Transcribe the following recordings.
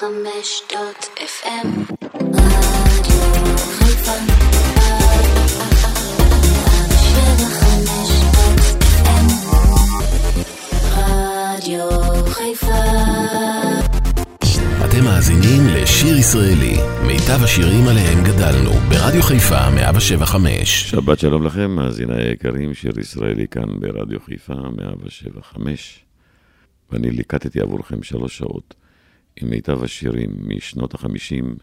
חמש דוט רדיו חיפה אתם מאזינים לשיר ישראלי, מיטב השירים עליהם גדלנו, ברדיו חיפה 175. שבת שלום לכם, מאזיני היקרים, שיר ישראלי כאן ברדיו חיפה 175. ואני ליקטתי עבורכם שלוש שעות עם מיטב השירים משנות החמישים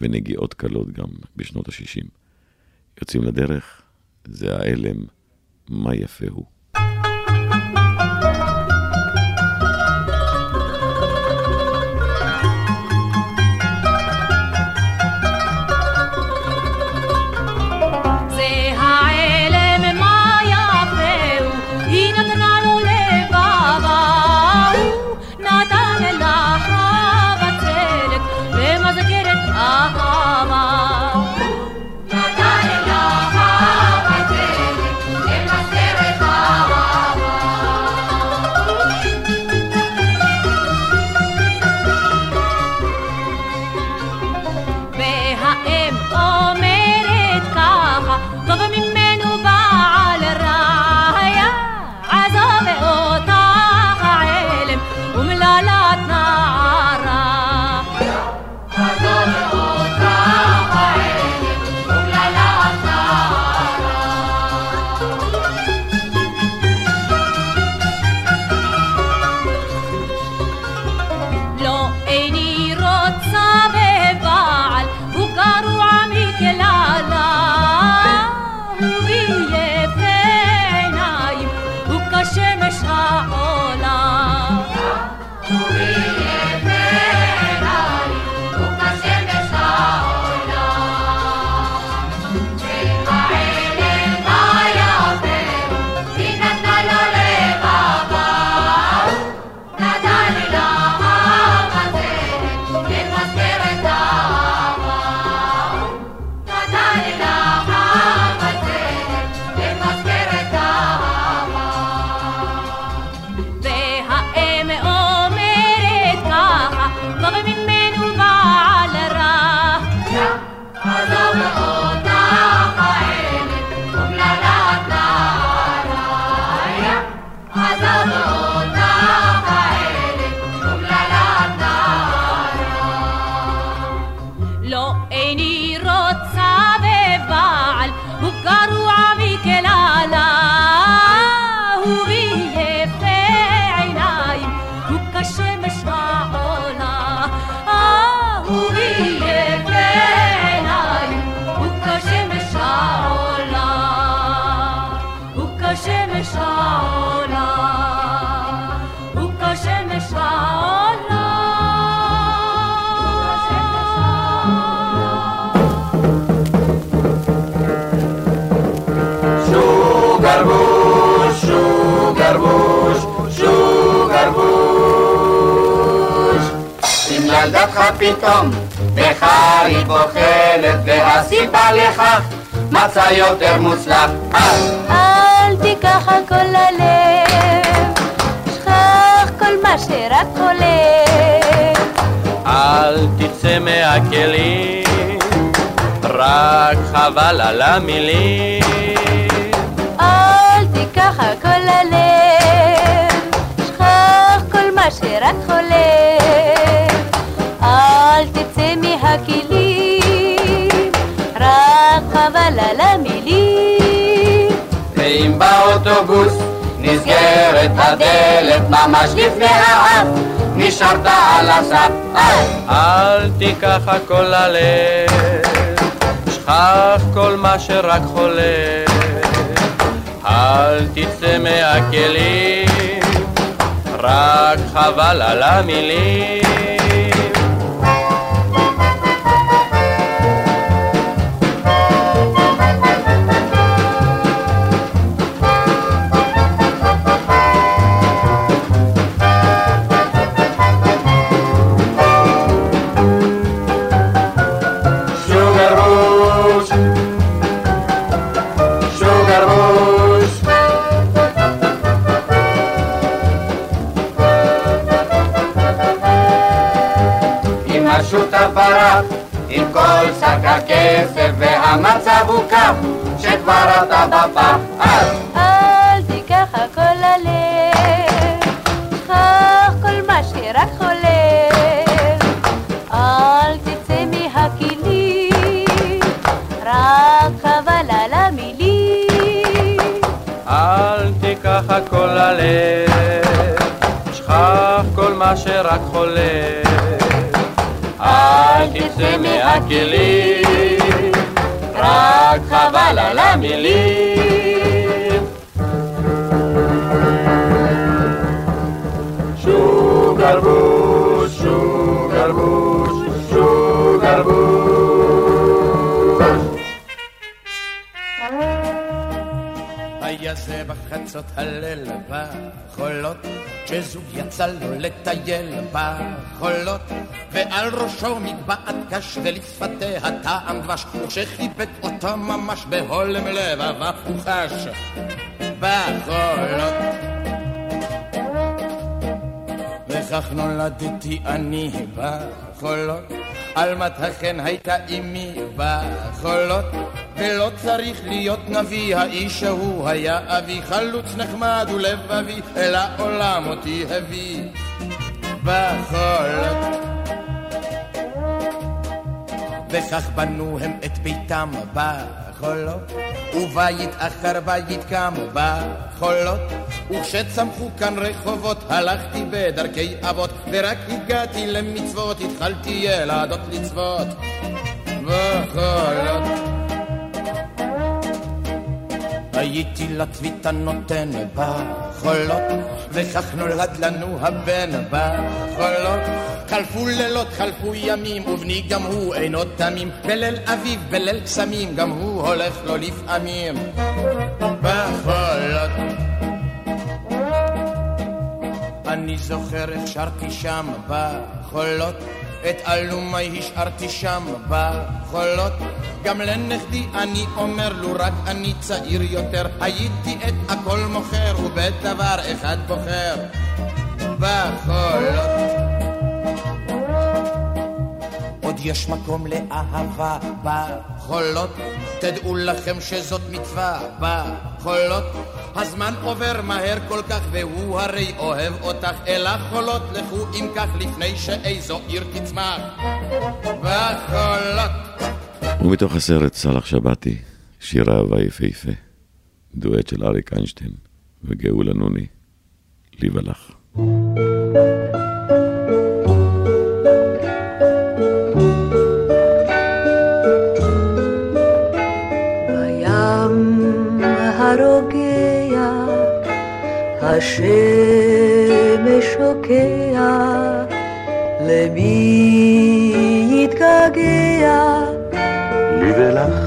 ונגיעות קלות גם בשנות השישים. יוצאים לדרך, זה ההלם, מה יפה הוא. פתאום בחרית אוכלת והסיבה לכך מצא יותר מוצלח אז אל תיקח הכל ללב, שכח כל מה שרק הולך. אל תצא מהכלים, רק חבל על המילים. אל תיקח הכל ללב, שכח כל מה שרק הולך. תצא מהכלים, רק חבל על המילים. ואם באוטובוס נסגרת הדלת ממש לפני האף נשארת על הסף אז אל תיקח הכל ללב, שכח כל מה שרק חולף. אל תצא מהכלים, רק חבל על המילים. ברח עם כל שק הכסף והמצב הוא כך שכבר אתה בפח אז אל תיקח הכל ללב, קח כל מה שרק חולם. אל תצא מהכלים, רק חבל על המילים. אל תיקח הכל ללב, שכח כל מה שרק חולם. תצא מהכלים, רק חבל על המילים. שוגר בוש, שוגר בוש, שוגר בוש. היה זה בחצות הליל בחולות, כשזוג יצא לו לטייל בחולות, ועל ראשו מגבעת קש ולשפתיה טעם דבש, וכשחיבק אותו ממש בהולם לבבה הוא חש בחולות. וכך נולדתי אני בחולות, עלמת החן הייתה אמי בחולות, ולא צריך להיות נביא, האיש ההוא היה אבי, חלוץ נחמד ולבבי, אל העולם אותי הביא בחולות. וכך בנו הם את ביתם בחולות, ובית אחר בית קם בחולות, וכשצמחו כאן רחובות הלכתי בדרכי אבות, ורק הגעתי למצוות התחלתי ילדות לצוות בחולות. הייתי לצביתה נותן בחולות, וכך נולד לנו הבן בחולות. חלפו לילות, חלפו ימים, ובני גם הוא אינו תמים, בליל אביב, בליל קסמים, גם הוא הולך לו לפעמים בחולות. אני זוכר איך שרתי שם בחולות, את אלומי השארתי שם בחולות. גם לנכדי אני אומר לו רק אני צעיר יותר, הייתי את הכל מוכר ובדבר אחד בוחר בחולות. עוד יש מקום לאהבה בחולות, תדעו לכם שזאת מצווה בחולות. הזמן עובר מהר כל כך והוא הרי אוהב אותך, אל החולות לכו אם כך לפני שאיזו עיר תצמח בחולות. ומתוך הסרט סאלח שבתי, שיר אהבה יפהפה, דואט של אריק איינשטיין וגאולה נוני, לי ולך. השמש שוקע, למי יתגעגע? לי ולך,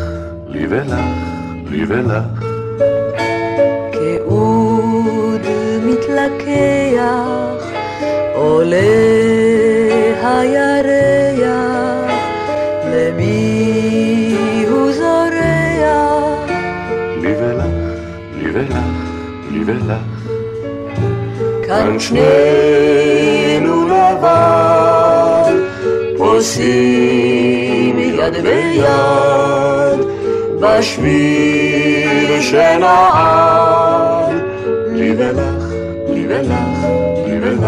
לי ולך, לי ולך, כאוד מתלקח, עולה הירח, למי הוא זורח? לי ולך, לי ולך, לי ולך. כאן שנינו לבד, פוסעים יד ביד, בשביל שנעד. לי ולך, לי ולך, לי ולך.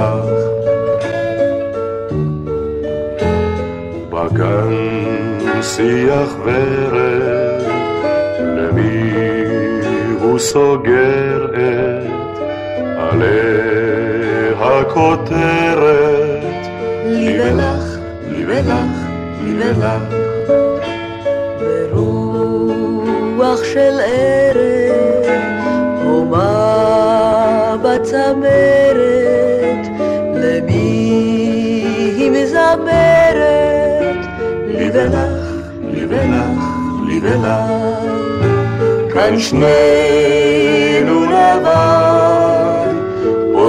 בגן שיח ורד, למי הוא סוגר את עלי הכותרת? לי ולך, לי ולך, לי ולך. ברוח של ערב, הומה בצמרת, למי היא מזמרת? לי ולך, לי ולך, לי ולך. כאן שנינו לבד,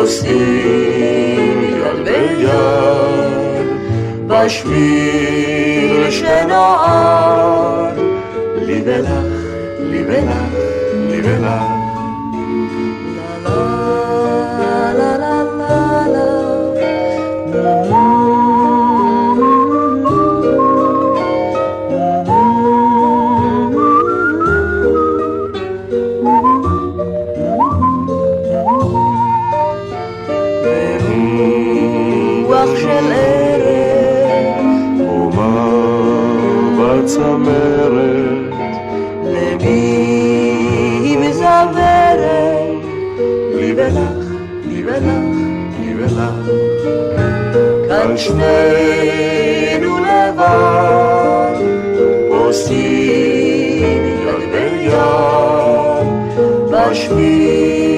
פוסעים יד ביד, בשביל שנועד, לי ולך, לי ולך, לי ולך. שנינו לבד, עושים יד ביד, בשביל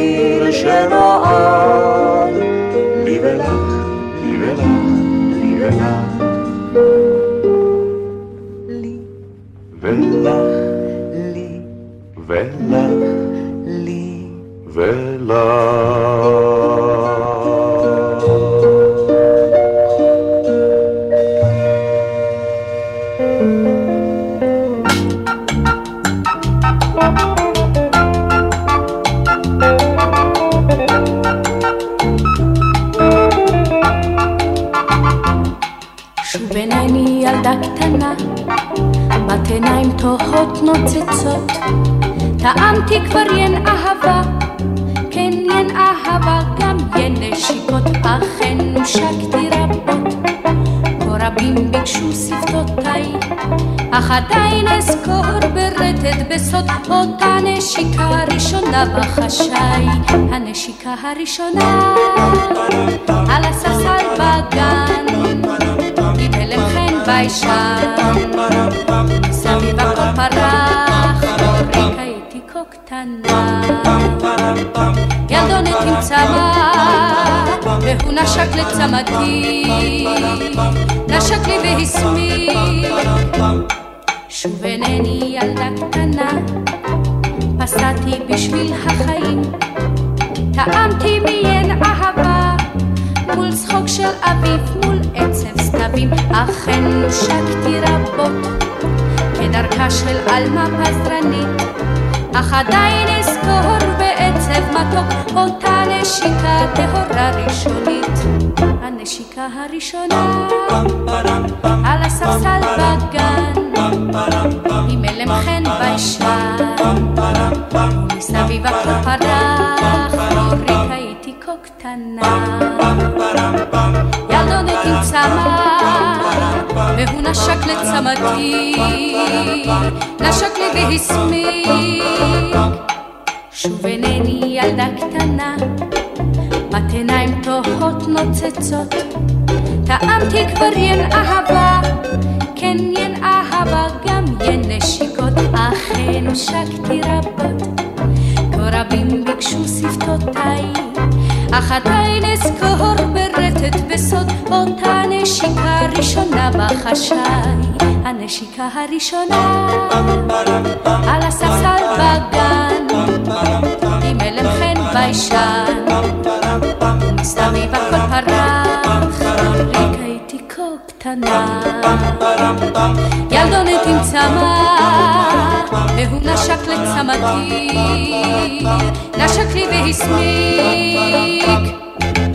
עיניני ילדה קטנה, בת עיניים תוהות נוצצות, טעמתי כבר ין אהבה, כן ין אהבה, גם ין נשיקות, אכן נושקתי רבות. כה רבים ביקשו שפתותיי, אך עדיין אזכור ברטט בסוד אותה נשיקה ראשונה בחשאי, הנשיקה הראשונה על הספסל בגן, ביישן, סביב הכל פרח, אוריקה הייתי כה קטנה. ילדונת עם צמא, והוא נשק לצמתי, נשק לי והסמיק. שוב אינני ילדה קטנה, פסעתי בשביל החיים, טעמתי מיין אהבה, מול צחוק של אביב, סתבים, אכן נושקתי רבות, כדרכה של עלמה פזרנית, אך עדיין אזכור בעצב מתוק אותה נשיקה טהורה ראשונית. הנשיקה הראשונה על הספסל בגן, עם הלם חן ביישן, ומסביב הכל פרח, אורית הייתי כה קטנה. ילדונת עם צמא, והוא נשק לצמתי, נשק לי והסמיק. שוב אינני ילדה קטנה, בת עיניים תוהות נוצצות, טעמתי כבר ין אהבה, כן ין אהבה, גם ין נשיקות, אכן נשקתי רבות. כה רבים ביקשו שפתותיי, אך עדיין אזכור ברטט בסוד אותה נשיקה ראשונה בחשאי, הנשיקה הראשונה על הספסל בגן, עם הלם חן ביישן, מסביב הכל פרח, רק הייתי כה קטנה. ילדונת עם צמא, והוא נשק לצמתי, נשק לי והסמיק.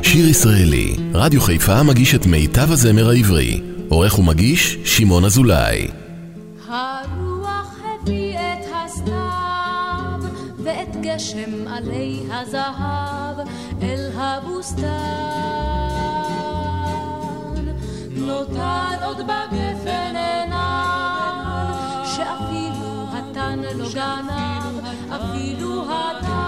שיר ישראלי, רדיו חיפה מגיש את מיטב הזמר העברי. עורך ומגיש, שמעון אזולאי. הרוח הביא את הסתיו ואת גשם עלי הזהב אל הבוסתן. נותר עוד בגפן עיניו שאפילו התן לא גנב, אפילו התן.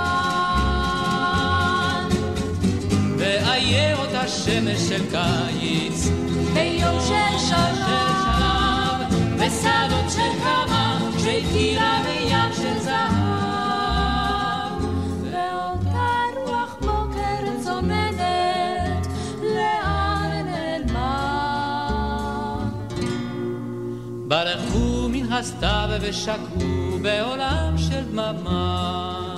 ואיה אותה שמש של קיץ, ביום של שלום, ושדות של כמה, שהכירה בים של זהב. ואותה רוח בוקר צוננת, לאן נעלמה? ברחו מן הסתיו ושקעו בעולם של דממה.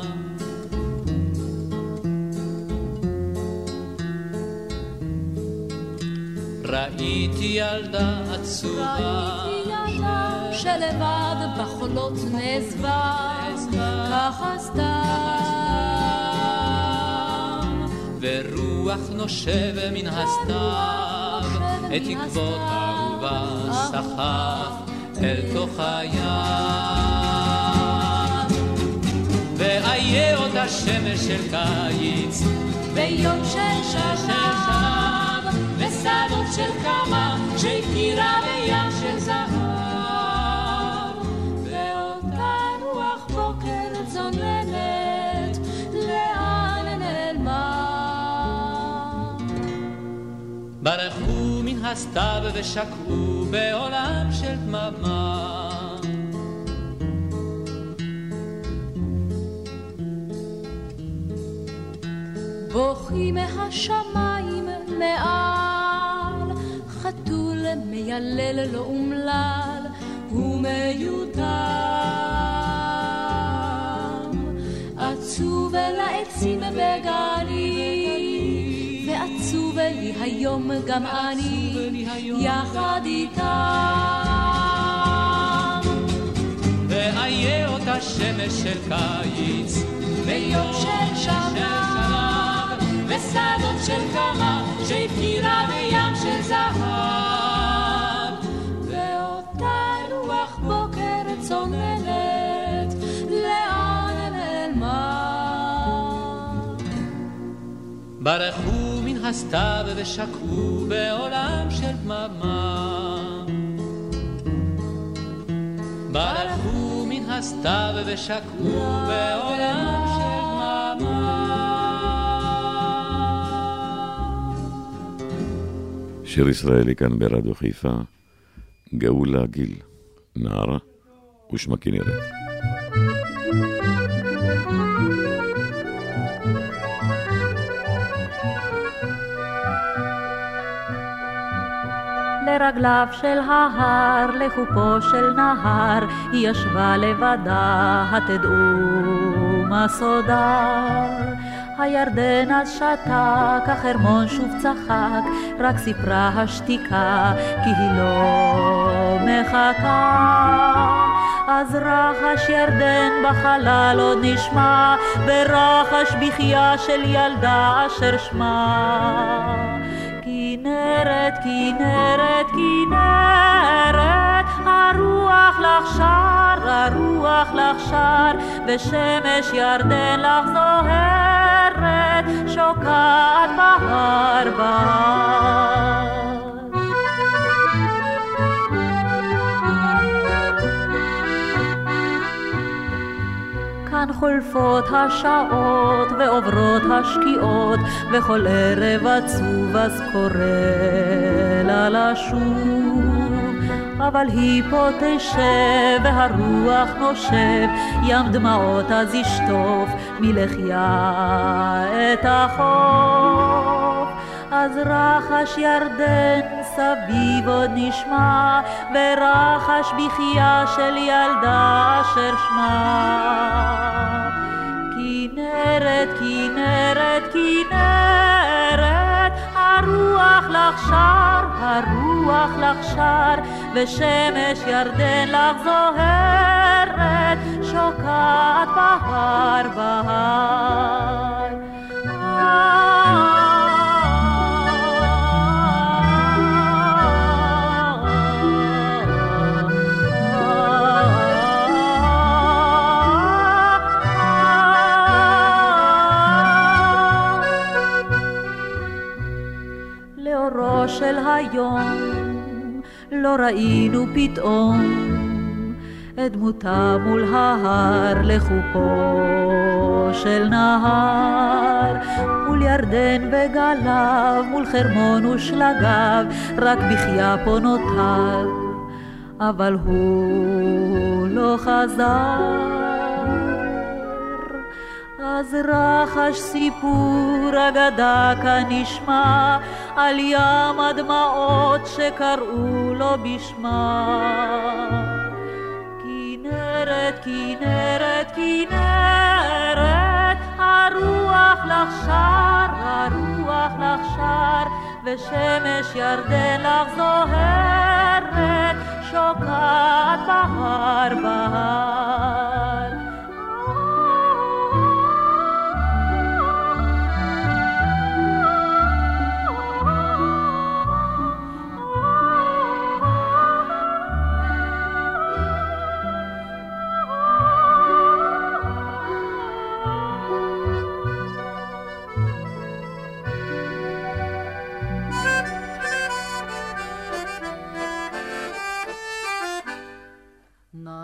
ראיתי ילדה עצובה, ראיתי ילדה שלבד בחולות נעזבה, ככה סתם. ורוח נושב מן הסתיו, את תקוות אהובה סחף אל תוך הים. ואיה אותה שמש של קיץ, ביום של שלב, מסעדות של כמה שהכירה בים של זהב. ואותה רוח בוקר צוננת, לאן נעלמה? ברחו מן הסתיו ושקעו בעולם של דממה. בוכי מהשמיים מעל מיילל לא אומלל ומיותם. עצוב אל העצים בגליל, ועצוב לי היום גם אני, יחד איתם. ואיה אותה שמש של קיץ, ביום של שנה, ושדות של קמה, שהפקירה בים של זהב. ברחו מן הסתיו ושקעו בעולם של דממה. ברחו מן הסתיו ושקעו בעולם של שיר ישראלי כאן ברדיו חיפה, גאולה גיל, נערה ושמה כנרת. לרגליו של ההר, לחופו של נהר, היא ישבה לבדה, התדעו מה סודה. הירדן אז שתק, החרמון שוב צחק, רק סיפרה השתיקה, כי היא לא מחכה. אז רחש ירדן בחלל עוד נשמע, ורחש בחייה של ילדה אשר שמה. כנרת, כנרת, כנרת, הרוח לך שר, הרוח לך שר, ושמש ירדן לך זוהרת, שוקעת בהר בהר. כאן חולפות השעות ועוברות השקיעות וכל ערב עצוב אז קורא לה לשוב. אבל היא פה תשב והרוח נושב ים דמעות אז ישטוף מלחיה את החוף. אז רחש ירדן סביב עוד נשמע, ורחש בחייה של ילדה אשר שמה. כנרת, כנרת, כנרת, הרוח לך שר, הרוח לך שר, ושמש ירדן לך זוהרת, שוקעת בהר בהר. לא ראינו פתאום את דמותה מול ההר לחופו של נהר מול ירדן וגליו מול חרמון ושלגיו רק בחייה פה נותר אבל הוא לא חזר. אז רחש סיפור אגדה כאן נשמע על ים הדמעות שקראו לו בשמה. כנרת, כנרת, כנרת, הרוח לך שר, הרוח לך שר, ושמש ירדן לך זוהרת, שוקעת בהר בהר.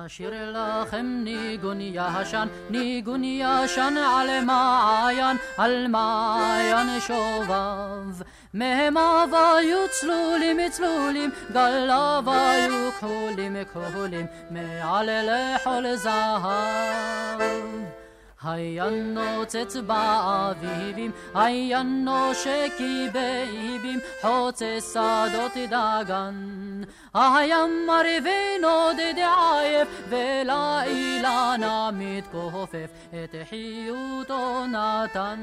נשיר לה לכם ניגון ישן, ניגון ישן על מעיין, על מעיין שובב. מהם היו צלולים צלולים, גליו היו כחולים כחולים, מעל לכל זהב. היה נוצץ באביבים, היה נושקי באיבים, חוצה שדות דגן. היה מרווה נודד עייף, ולאילנה מתכופף, את חיותו נתן.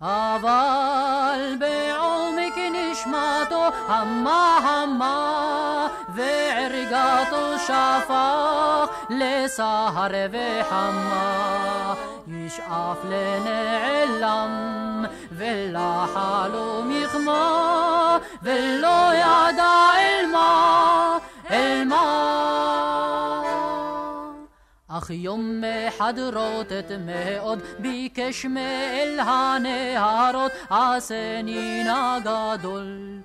אבל בעומק נשמתו המה המה וערגתו שפך לסהר וחמה ישאף לנעלם ולחלום יחמה ולא ידע אל מה אל מה. אך יום אחד רוטט מאוד ביקש מאל הנהרות עשני נא גדול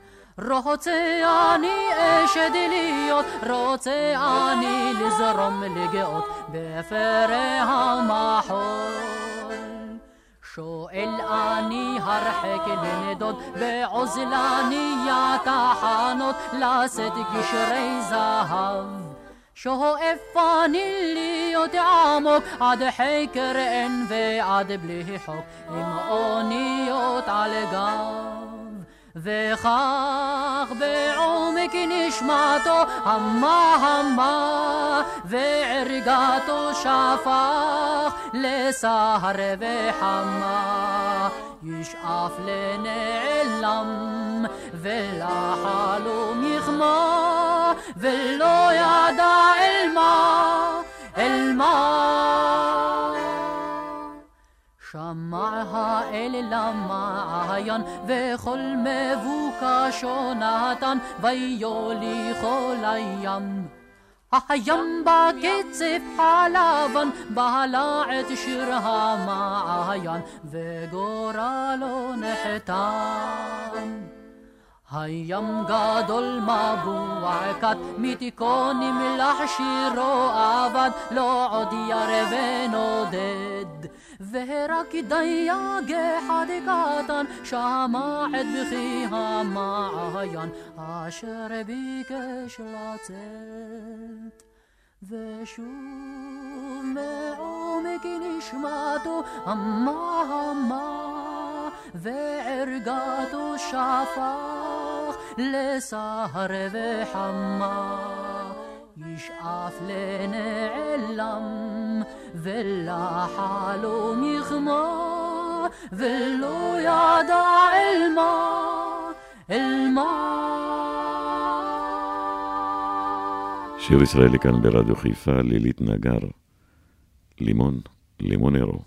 רוצה אני אשד להיות, רוצה אני לזרום לגאות בפרא המחול. שואל אני הרחק לנדוד בעוזלני תחנות לשאת גשרי זהב. שואף אני להיות עמוק עד חקר אין ועד בלי חוק עם אוניות על גב וכך בעומק נשמתו המה המה וערגתו שפך לסהר וחמה. ישאף לנעלם ולחלום יחמה ולא ידע אל מה אל מה שמע האל למעיין וכל מבוקשו נתן ויוליכו לים הים. בקצף הלבן בלע את שיר המעיין וגורלו נחתם הים גדול מבוע כת מתיקו נמלח שירו אבד לא עוד ירא ונודד קטן שמע את בכי המעיין אשר ביקש לצאת ושוב מעומק נשמתו המה המה וערגתו שפך לסהר וחמה ישאף לנעלם ולחלום יחמה ולא ידע אל מה אל מה שיר ישראלי כאן ברדיו חיפה, לילית נגר, לימון, לימונרו.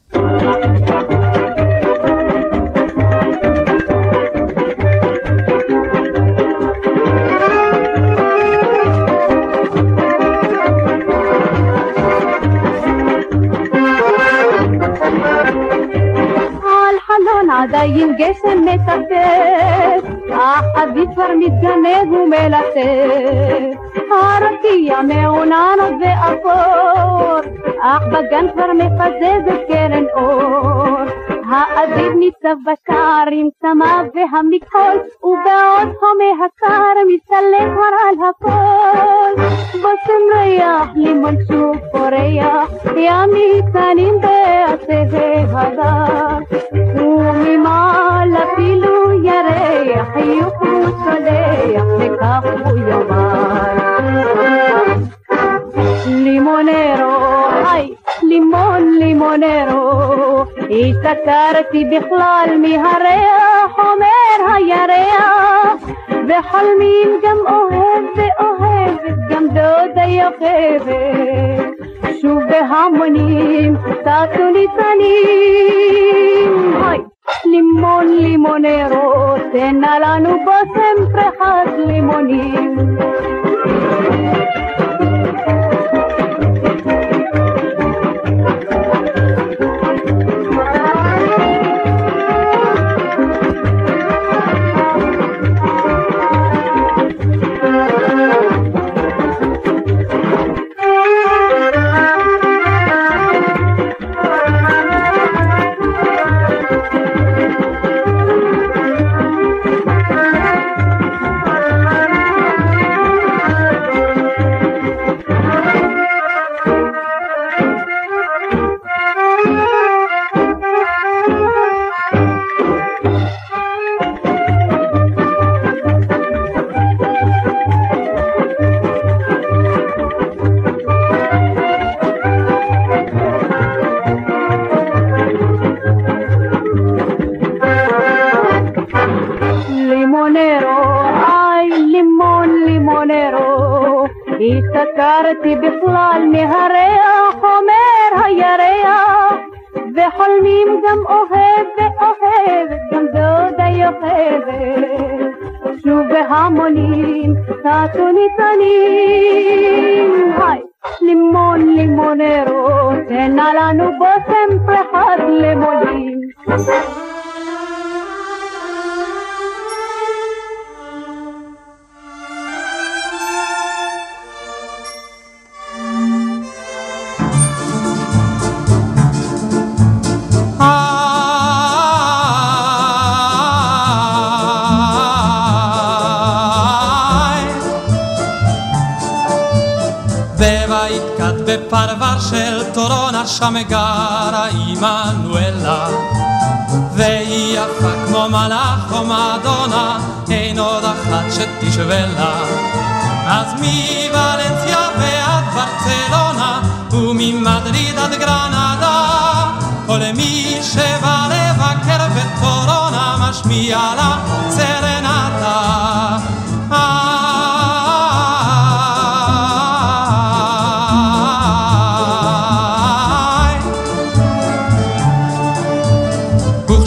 עדיין גשם מצפצף, אבי כבר מתגנב ומלטף. הרקיע מעוננות ואפור, אך בגן כבר מפזזת קרן אור. האביב ניצב בשער עם צמא והמכחול, ובעוד חומי הקר מסתלק כבר על הכל. בושם ריח, לימון שוב פורח, ימים קטנים בעצי הגג. וממעל אפילו ירח, חיוך הוא צולח, וכך הוא יאמר. הסתתרתי בכלל מהריח, אומר הירח, וחולמים גם אוהב ואוהבת, גם דודה יוכבת, שוב בהמונים, טסו ניצנים. לימון לימונרו, תן נא לנו בושם פרחת לימונים. בפרבר של טורונה שם גרה עמנואלה והיא שתשווה לה אז מוולנסיה ועד ברצלונה וממדריד עד גרנדה או למי שבא לבקר בטורונה משמיע לה סרנטה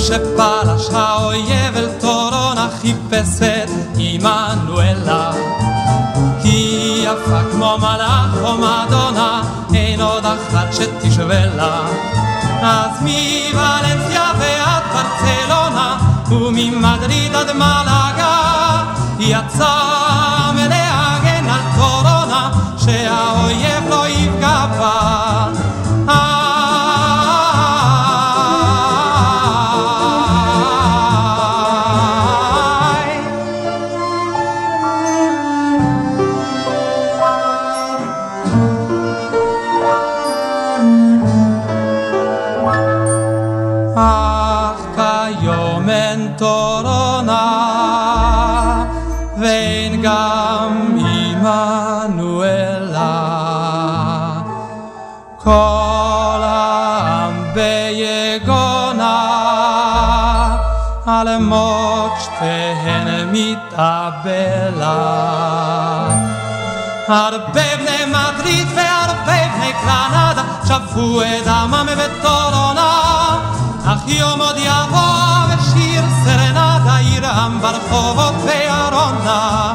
שפלש האויב אל טורונה חיפש שתשווה לה אז מוולנסיה ועד ברצלונה וממדריד עד מלאגה יצא מות שתיהן מתאבלה. הרבה בני מדריד והרבה בני קרנדה שפכו את דמם בטורונה, אך יום עוד יבוא ושיר סרנדה ירעם ברחובות בירונה.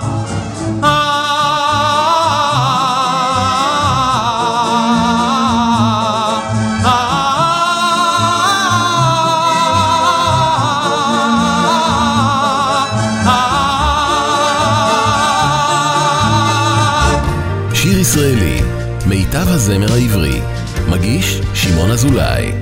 הזמר העברי, מגיש שמעון אזולאי.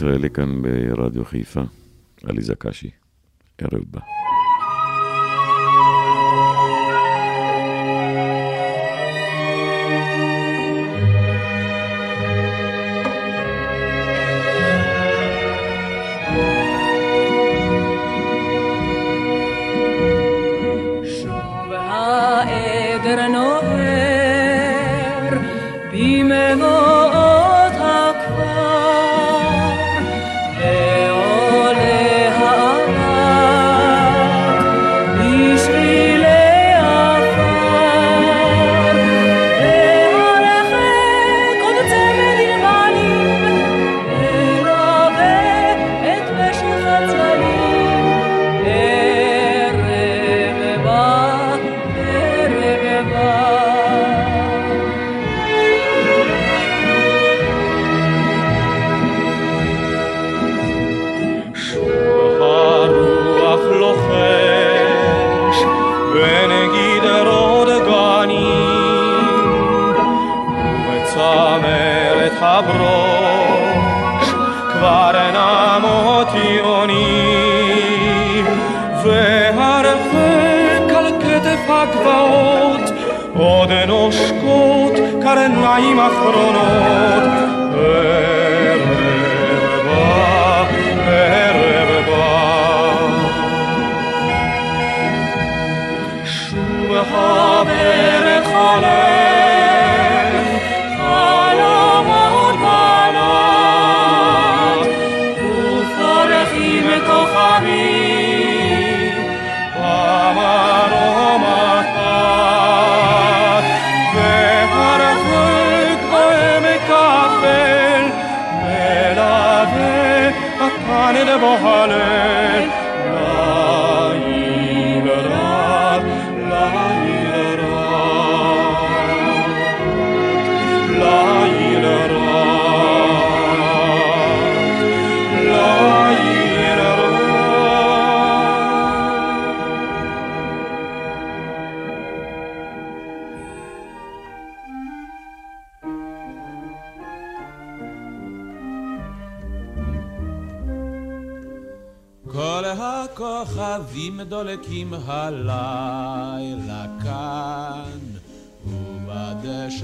ישראלי כאן ברדיו חיפה, עליזה קשי. ערב בא.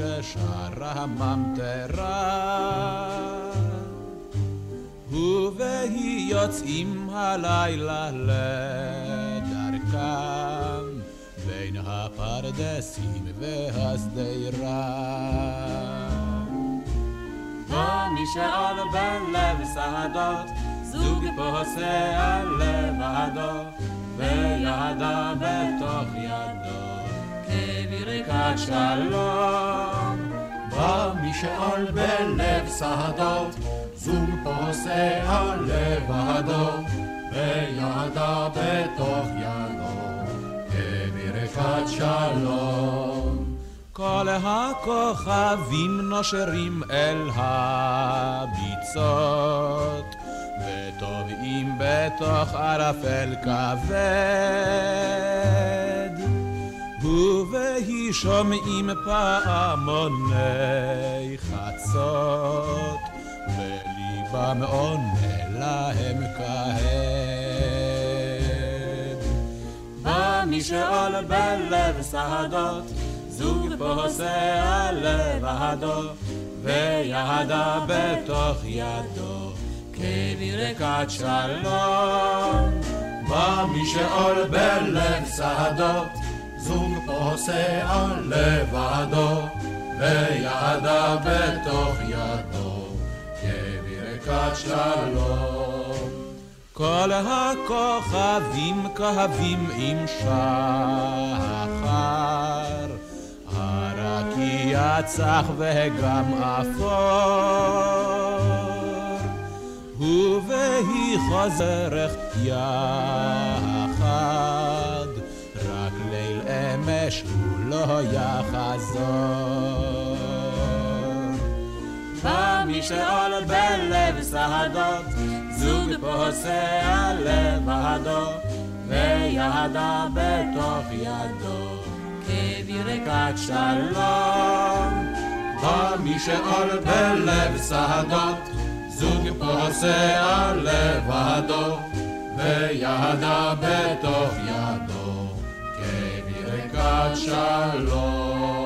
ובדשא שרה הממטרה. ובהי יוצאים הלילה לדרכם, בין הפרדסים והשדרה. ומשעול בלב שדות זוג פוסע לבדו, וידה בתוך ידו, כברכת שלום. בא משאול בלב שדות, זוג פוסע לבדו, וידה בתוך ידו, כברכת שלום. כל הכוכבים נושרים אל הביצות. וטובעים בתוך ערפל כבד. ובהי שומעים פעמוני חצות, וליבם עונה להם כהד. בא משאול בלב שדות, זוג פוסע לבדו, וידה בתוך ידו. כברכת שלום. בא משאול בלב שדות, זוג פוסע לבדו, וידה בתוך ידו, כברכת שלום. כל הכוכבים כהבים עם שחר, הרקיע צח וגם אפור. ובהי חוזרך יחד, אמש הוא לא יחזור. בא משאול בלב שדות, זוג פוסע לבדו, וידה בתוך ידו, כברכת שלום. בא משאול בלב שדות, זוג פוסע לבדו, וידה בתוך ידו, שלום.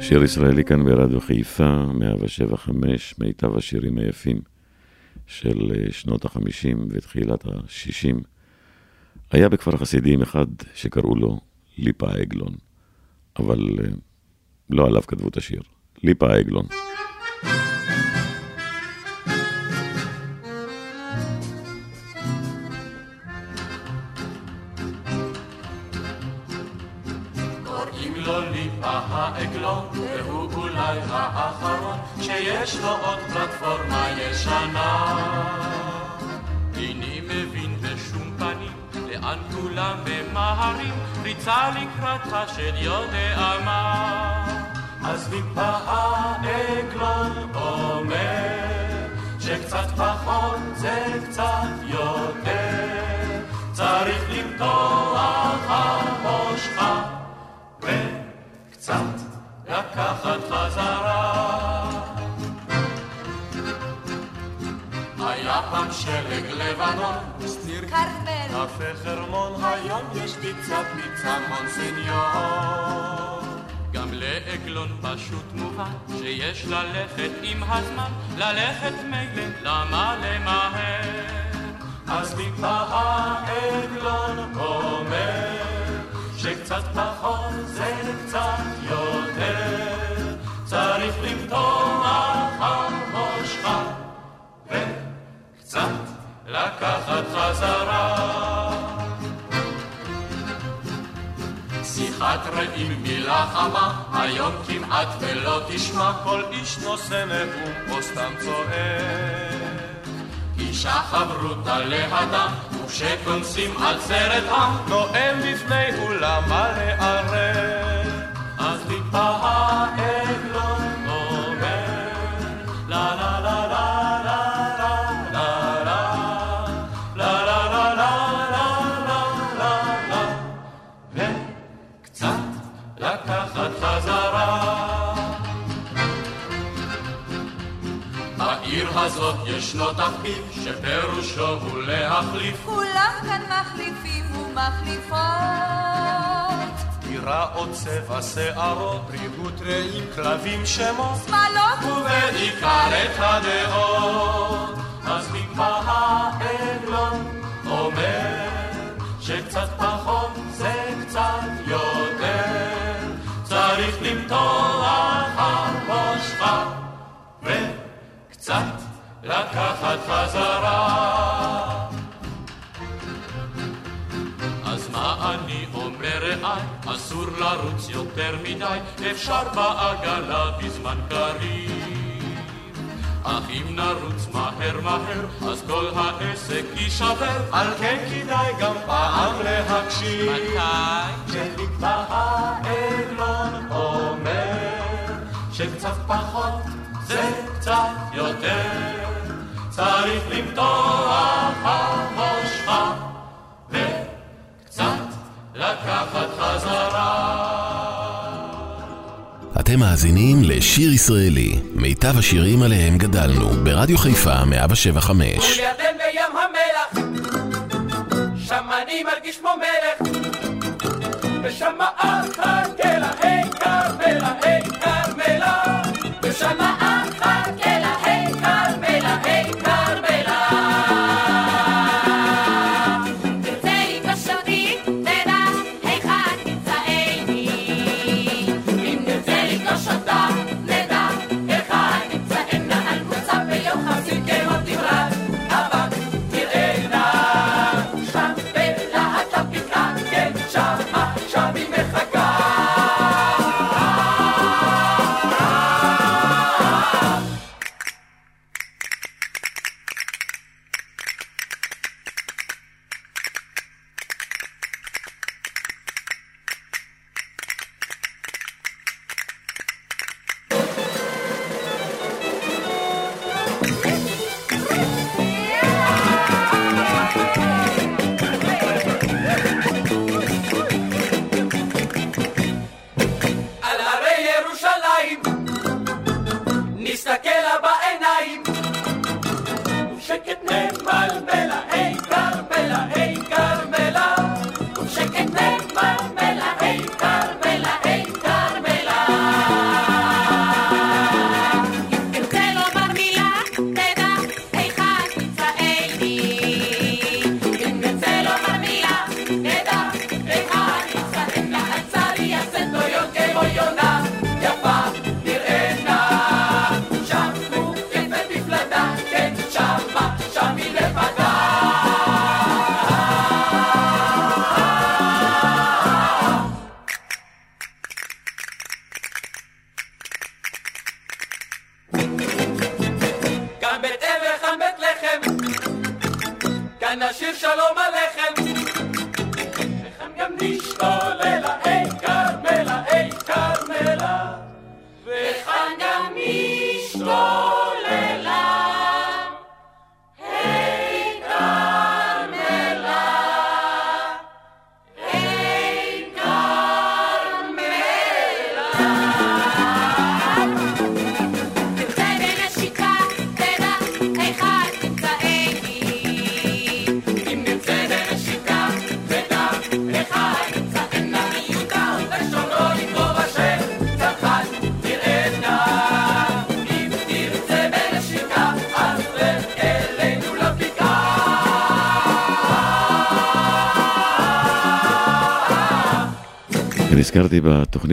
שיר ישראלי כאן ברדיו חיפה, 175, מיטב השירים היפים של אה, שנות החמישים ותחילת השישים. היה בכפר חסידים אחד שקראו לו ליפה עגלון, אבל אה, לא עליו כתבו את השיר. ליפה עגלון. העגלון, והוא אולי האחרון שיש לו עוד פלטפורמה ישנה. איני מבין בשום פנים לאן כולם ממהרים, ריצה לקראת השד יודע מה. אז ליפה העגלון אומר, שקצת פחות זה קצת יותר, צריך למתוח לקחת חזרה. היה פעם שלג לבנון, סטיר כרמל, קפה חרמון, היום יש פיצה פיצה מונסניור. גם לעגלון פשוט מובן שיש ללכת עם הזמן, ללכת מילא, למה למהר? אז טיפה העגלון אומר שקצת פחות זה קצת יותר, צריך למתוח המושכה וקצת לקחת חזרה. שיחת רעים מילה חמה, היום כמעט ולא תשמע כל איש נושא נאום או סתם צועק. אישה חברותה לאדם, וכשכונסים על סרט עם, נואם בפני אולם מלא ערב. אז טיפה העגלון הזאת ישנו תחביב שפירושו הוא להחליף כולם כאן מחליפים ומחליפות. דירה או צבע שערות, ריהוט רעים, כלבים שמות, שמאלות ובעיקר את הדעות. אז טיפה העגלון אומר שקצת פחות לקחת חזרה. אז מה אני אומר רעי, אסור לרוץ יותר מדי, אפשר בעגלה בזמן קריב. אך אם נרוץ מהר מהר, אז כל העסק יישבר, על כן כדאי גם פעם להקשיב. מתי? כשנקבע העגלון אומר, שקצת פחות זה קצת יותר, צריך למתוח המושכה, וקצת לקחת חזרה. אתם מאזינים לשיר ישראלי, מיטב השירים עליהם גדלנו, ברדיו חיפה 175. ולירדן בים המלח, שם אני מרגיש כמו מלך. ושם אחכה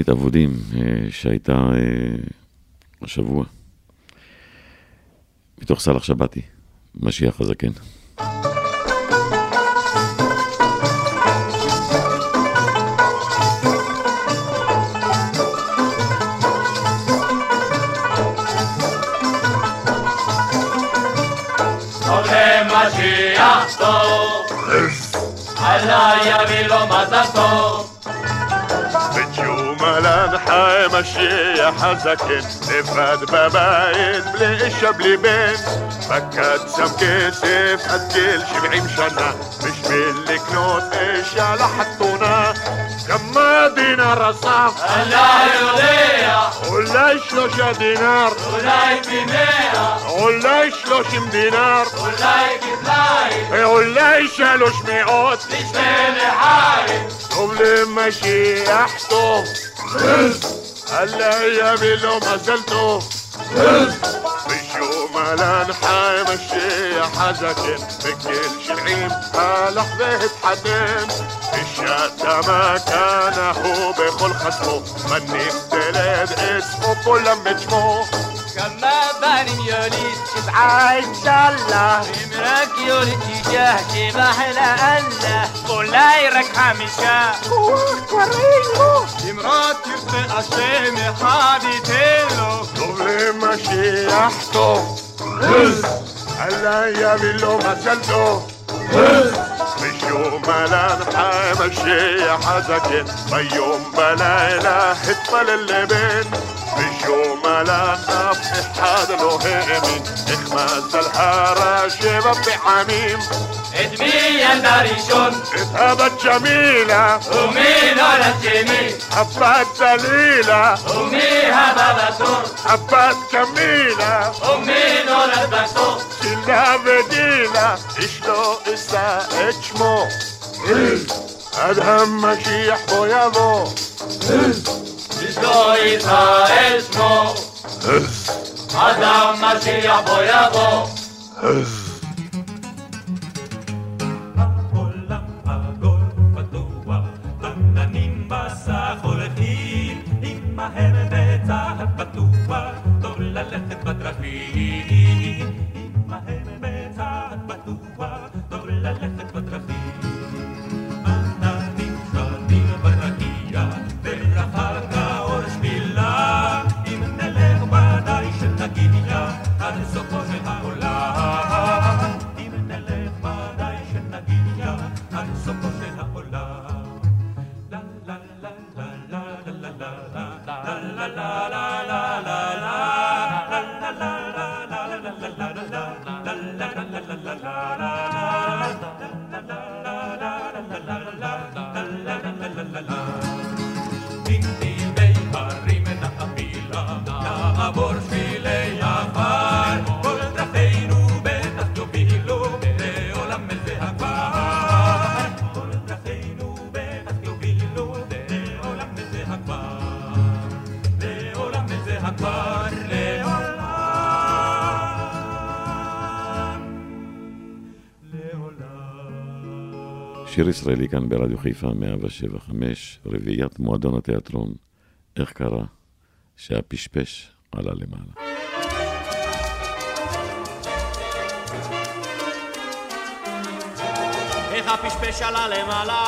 בתוכנית אבודים אה, שהייתה אה, השבוע, מתוך סאלח שבתי, משיח הזקן. עולה משיח טוב, עלה יביא לו מזל טוב. חי משיח הזקן, לבד בבית, בלי אישה בלי בן. פקד שם כסף עד גיל שבעים שנה, בשביל לקנות אישה לחתונה. כמה דינר אסף? אללה יודע. אולי שלושה דינר. אולי פי מאה. אולי שלושים דינר. אולי כפליים. ואולי שלוש מאות. לשתי לחיים. טוב למשיח טוב. אללה יביא לו מזל טוב. בשום אלן חי משיח הזקן, בגיל שבעים הלך והתחתן. בשעת המכנה הוא בכל חסמו, מניף תלד עצמו כל למד שמו. כמה בנים יוליד שבעה אינשאללה. אם רק יוליד שישה שבע לאללה אולי רק חמישה אם רק ירצה השם אחד ייתן לו טוב למשיח טוב. אללה יביא לו מזל טוב. בשום אלן חי משיח הזקן, ביום בלילה התפלל לבן. בשום אלן אף אחד לא האמין, איך מזל הרע שבע פעמים. את מי ילדה ראשון? את הבת ג'מילה. ומי נולד שני? הבת דלילה. ומי הבא בתור? הבת קמילה. ומי נולד בתור? צילה וגילה, איש לא ישראל שמו עד המשיח בוא יבוא שיר ישראלי כאן ברדיו חיפה 175, רביעיית מועדון התיאטרון איך קרה שהפשפש עלה למעלה. איך הפשפש עלה למעלה?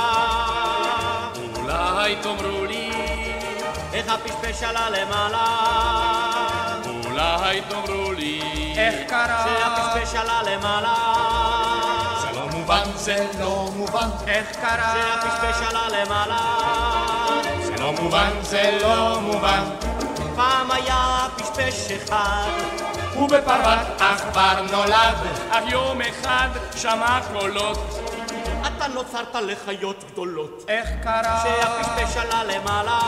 אולי תאמרו לי, איך הפשפש עלה למעלה? אולי תאמרו לי, איך קרה? שהפשפש עלה למעלה? זה מובן, זה לא מובן. איך קרה? שהפשפש עלה למעלה? זה לא מובן, זה לא מובן. פעם היה פשפש אחד ובפרוות עכבר נולד. אך יום אחד שמע קולות. אתה נוצרת לחיות גדולות. איך קרה? שהפשפש עלה למעלה?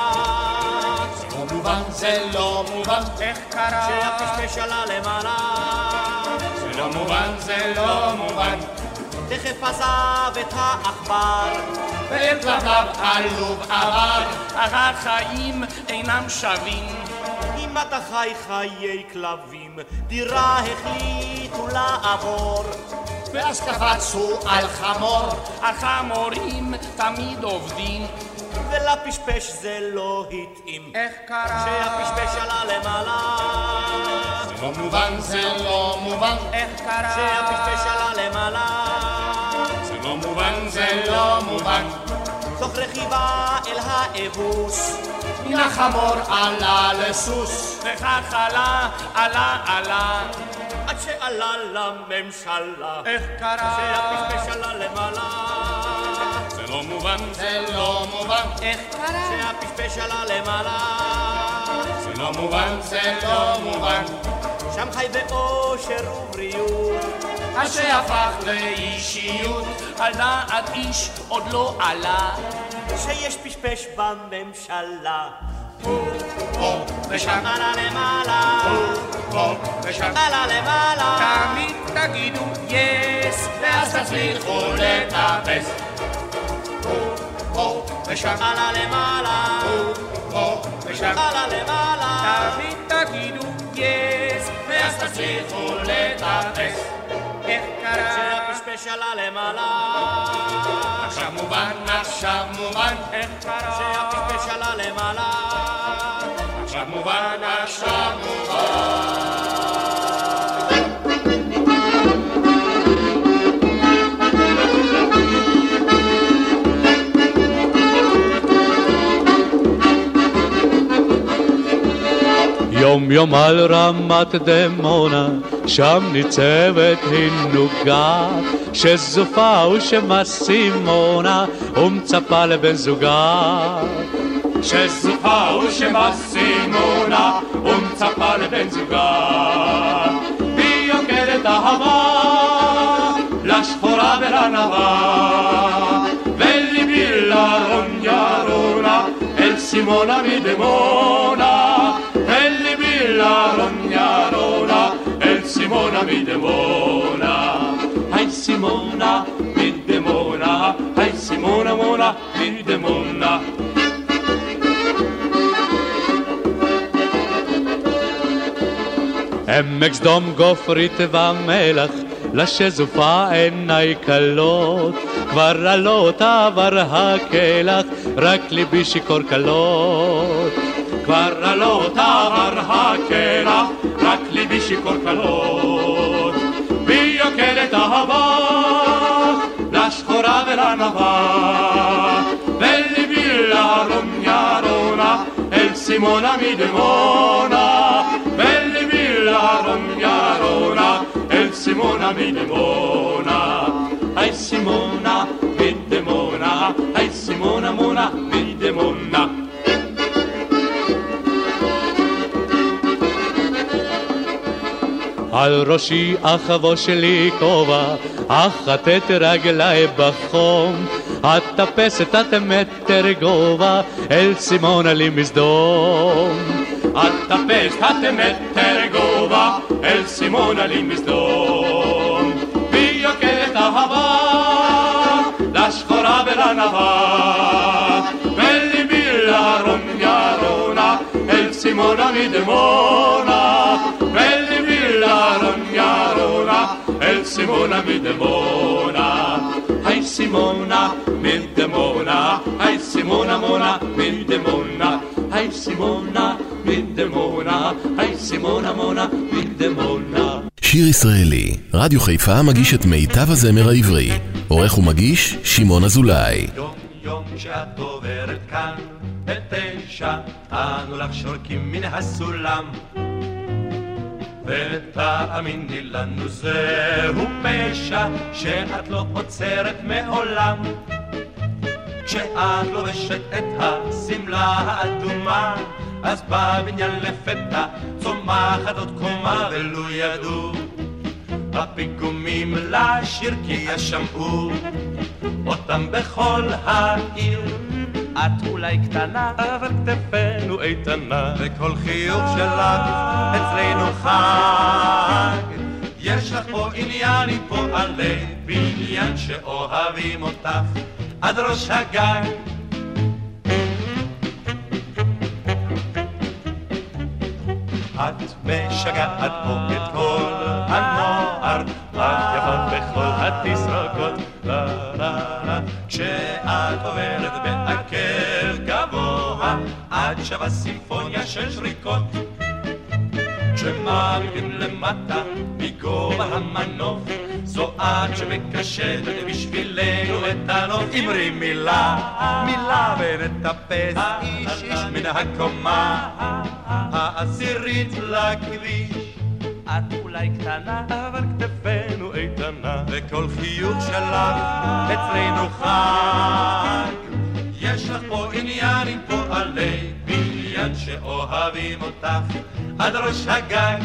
זה לא מובן, זה לא מובן. איך קרה? שהפשפש עלה למעלה? זה לא מובן, זה לא מובן. תכף עזב את העכבר, ואל כלביו עלוב עבר. החיים אינם שווים. אם אתה חי חיי כלבים, דירה החליטו לעבור. ואז קפצו על חמור. החמורים תמיד עובדים. ולפשפש זה לא התאים. איך קרה? שהפשפש עלה למעלה. זה לא מובן, זה לא מובן. איך קרה? שהפשפש עלה למעלה. לא מובן, זה לא מובן. תוך רכיבה אל האבוס. מן החמור עלה לסוס. וכך עלה, עלה, עלה. עד שעלה לממשלה. איך קרה? שהפשפש עלה למעלה. זה לא מובן, זה לא מובן. איך קרה? שהפשפש עלה למעלה. זה לא מובן, זה לא מובן. שם חי באושר ובריאות. עד שהפך לאישיות. על דעת איש עוד לא עלה. שיש פשפש בממשלה. פה ושם. עלה למעלה. פה ושם. עלה למעלה. תמיד תגידו יס, ואז תצליחו לטפס. פה ושם. עלה למעלה. פה ושם. עלה למעלה. תמיד תגידו יס, ואז תצליחו לטפס. איך קרה? שהפשפש עלה למעלה. עכשיו מובן, עכשיו מובן. איך קרה? שהפשפש עלה למעלה. עכשיו מובן, עכשיו מובן. יום יום על רמת דמונה, שם ניצבת הנוגה, שזופה ושמסימונה, ומצפה לבן זוגה. שזוכה ושמסימונה, ומצפה לבן זוגה. והיא יוקדת אהבה, לשחורה ולנבה, וליבי לרון ירונה, אל סימונה מדמונה. la rognarona, el Simona mi demona. Ai Simona mi demona, ai Simona mona mi demona. עמק סדום גופרית ומלח, לשזופה עיניי כלות, כבר עלות עבר הקלח, רק ליבי שיכור כלות. כבר עלות עבר הקרח, רק ליבי שיכור כלות. והיא יוקדת אהבה, לשחורה ולנבה, וליבי לרום ירונה, אל סימונה מדמונה, וליבי לרום ירונה, אל סימונה מדמונה. היי סימונה מדמונה, היי סימונה מונה מדמונה. על ראשי אחבוש לי כובע, אחטט רגלי בחום, אטפס את מטר גובה, אל סימונה לי מסדום. אטפס את מטר גובה, אל סימונה לי מסדום. והיא יוקדת אהבה, לשחורה ולנבה, וליבי לרום ירונה, אל סימונה מדמונה. Ai Simona mi demona, ai Simona mona mi demona, ai היי סימונה מדמונה, היי סימונה מונה מדמונה. שיר ישראלי, רדיו חיפה מגיש את מיטב הזמר העברי. עורך ומגיש, שמעון אזולאי. יום יום שאת עוברת כאן, בתשע, אנו לך שורקים מן הסולם. ותאמיני לנו זהו פשע, שאת לא עוצרת מעולם. כשאת לובשת את השמלה האדומה, אז בבניין לפתע צומחת עוד קומה, ולו ידעו הפיגומים לשיר כי ישמעו אותם בכל העיר. את אולי קטנה, אבל כתפינו איתנה, וכל חיוך שלך אצלנו חג. יש לך פה עניין עם פועלי בניין שאוהבים אותך עד ראש הגג. את משגעת פה את כל הנוער, את עוברת בעקב גבוה, את שווה סימפוניה של שריקות. כשמעמידים למטה מגובה המנוף, זו את שמקשטת בשבילנו את הנוף. אמרי מילה, מילה ונטפס איש איש מן הקומה העשירית לכביש. את אולי קטנה, אבל כתפינו איתנה, וכל חיוך שלך אצלנו חג. יש לך פה עניין עם פועלי בניין שאוהבים אותך עד ראש הגג.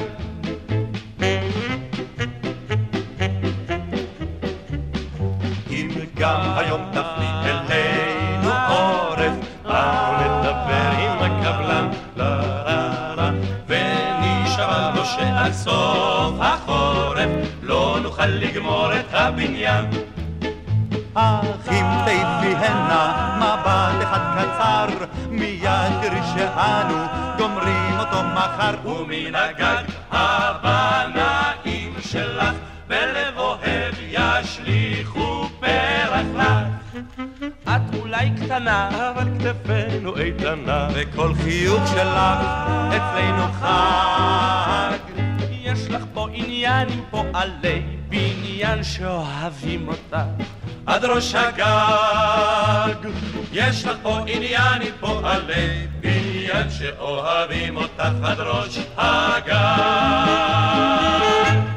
אם גם היום תפני אלינו עורף, באנו לדבר עם הקבלן, לה לה לה, ונשבע לו שעד סוף החורף לא נוכל לגמור את הבניין. אך אם תיפי הנה מבט אחד קצר, מיד תראי שאנו גומרים אותו מחר. ומן הגג הבנאים שלך בלב אוהב ישליכו פרח לך. את אולי קטנה, אבל כתפינו איתנה, וכל חיוך שלך אצלנו חג. יש לך פה עניין עם פועלי בניין שאוהבים אותך עד ראש הגג. יש לך פה עניין עם פועלי בניין שאוהבים אותך עד ראש הגג.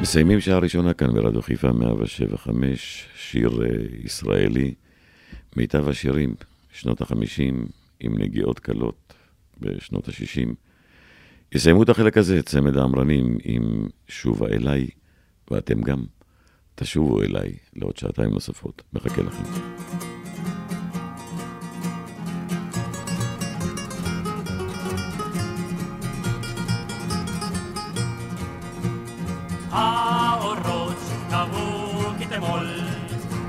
מסיימים שעה ראשונה כאן ברדיו חיפה 175, שיר אה, ישראלי, מיטב השירים, שנות החמישים, עם נגיעות קלות בשנות השישים. יסיימו את החלק הזה, צמד האמרנים, עם שובה אליי, ואתם גם תשובו אליי לעוד שעתיים נוספות. מחכה לכם.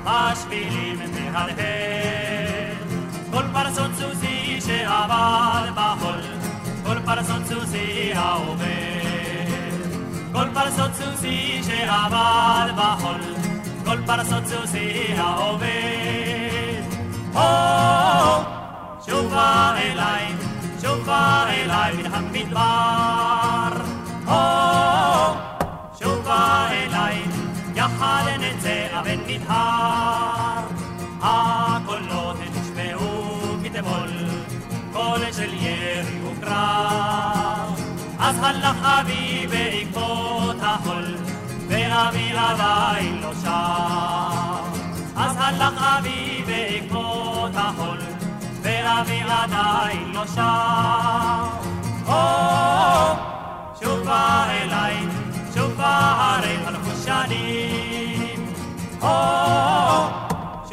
השבילים מהרהר. כל פרסות סוסי שעבר בחול, כל העובר. פרסות סוסי שעבר בחול, כל פרסות סוסי העובר. הו, שובה אליי, שובה אליי מן המדבר. הו, שובה אליי, יחד נצא אבן נדהר. הקולות נשמעו כתמול, קול של ירי וקרב. אז הלך אבי בעקבות החול, ואבי עדיין לא שם. אז הלך אבי בעקבות החול, ואבי עדיין לא שם. הו, שובה אליי, שובה הרי הלכו שנים. הו,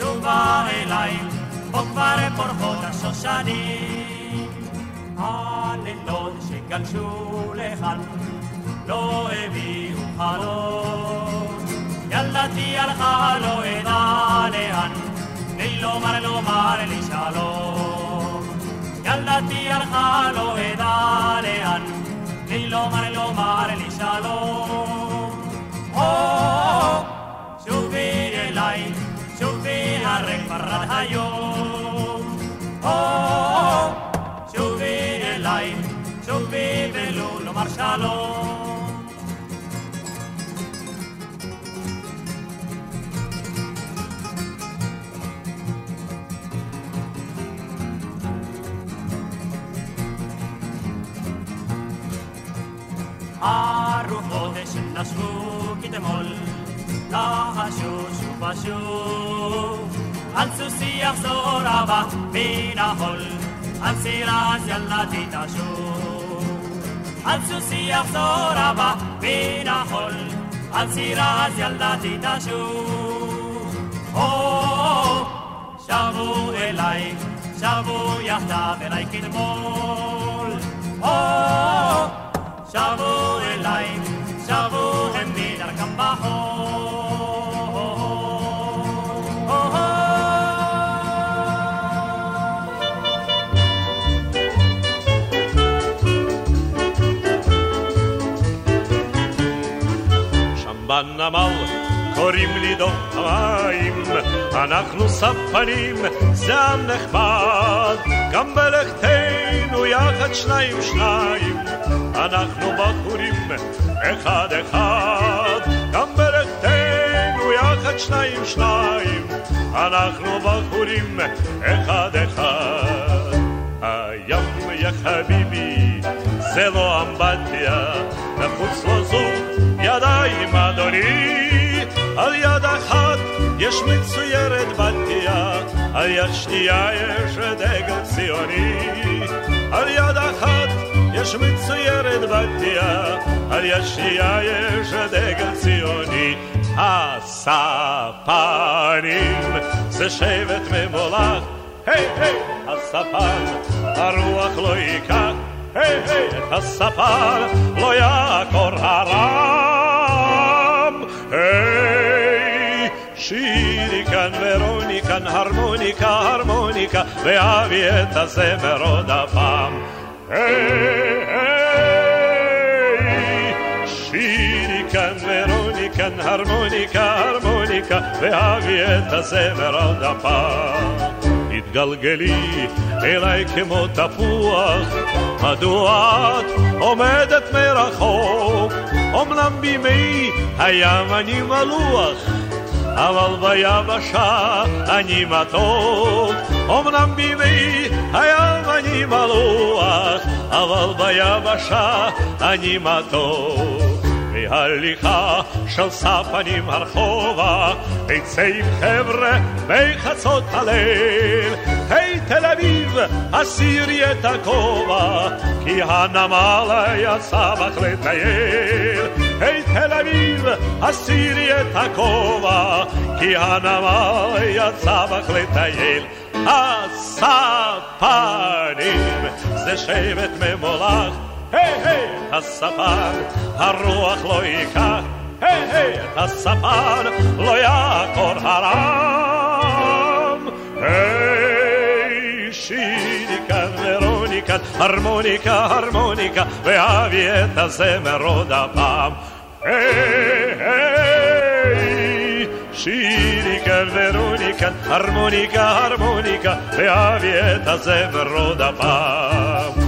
שובה אליי, פה כבר פורחות השושנים. הלילות שגלשו לכאן, לא הביאו חלום. ילדתי הלכה לא אדע לאן, תני לומר לומר לי שלום. ילדתי הלכה לא אדע לאן, תני לומר לומר לי שלום. שובי אליי, שובי הרי כבר עד היום. שובי אליי, שובי ולו לומר שלום. הרוחות שנשבו כתמול, לחשו שוב ושוב. על סוסי יחזור אבא מן החול, על סירס ילדה תתעשוב. על סוסי יחזור אבא מן החול, על סירס ילדה תתעשוב. שבו אליי, שבו יחדיו אליי כתמול. שבו אליי, שבו הם מדרכם בחול. בנמל קוראים לי דוב המים, אנחנו ספנים, זה עם נחמד, גם בלכתנו יחד שניים שניים, אנחנו בחורים אחד אחד, גם בלכתנו יחד שניים שניים, אנחנו בחורים אחד אחד. הים יא חביבי זה לא אמבטיה, נחוץ לו זוג ידיים אדוני, על יד אחת יש מצוירת בתיה, על יד שנייה יש דגל ציוני, על יד אחת יש מצוירת בתיה, על יד שנייה יש דגל ציוני. הספנים זה שבט ממולח, היי היי, הספן הרוח לא ייקח היי היי, את הספר לא יעקור הרם. היי, שירי כאן ורוני כאן, הרמוניקה, הרמוניקה, ואבי את הזמר עוד הפעם. היי, היי, שירי כאן ורוני כאן, הרמוניקה, הרמוניקה, ואבי את הזמר עוד הפעם. התגלגלי אליי כמו תפוח, מדוע את עומדת מרחוק? אמנם בימי הים אני מלוח, אבל ביבשה אני מתוק. אמנם בימי הים אני מלוח, אבל ביבשה אני מתוק. מהליכה של ספנים הרחובה, עצה עם חבר'ה בחצות הליל. היי תל אביב, הסירי את הכובע, כי הנמל יצא בך לטייל. היי תל אביב, הסירי את הכובע, כי הנמל יצא בך לטייל. הספנים זה שבט ממולח היי היי, הספר, הרוח לא ייקח, היי היי, את הספר לא יעקור הרם. היי, כאן ורוניקה, הרמוניקה, הרמוניקה, ואבי את הזמר עוד הפעם. היי היי, שירי כאן ורוניקה, הרמוניקה, הרמוניקה, ואבי את הזמר עוד הפעם.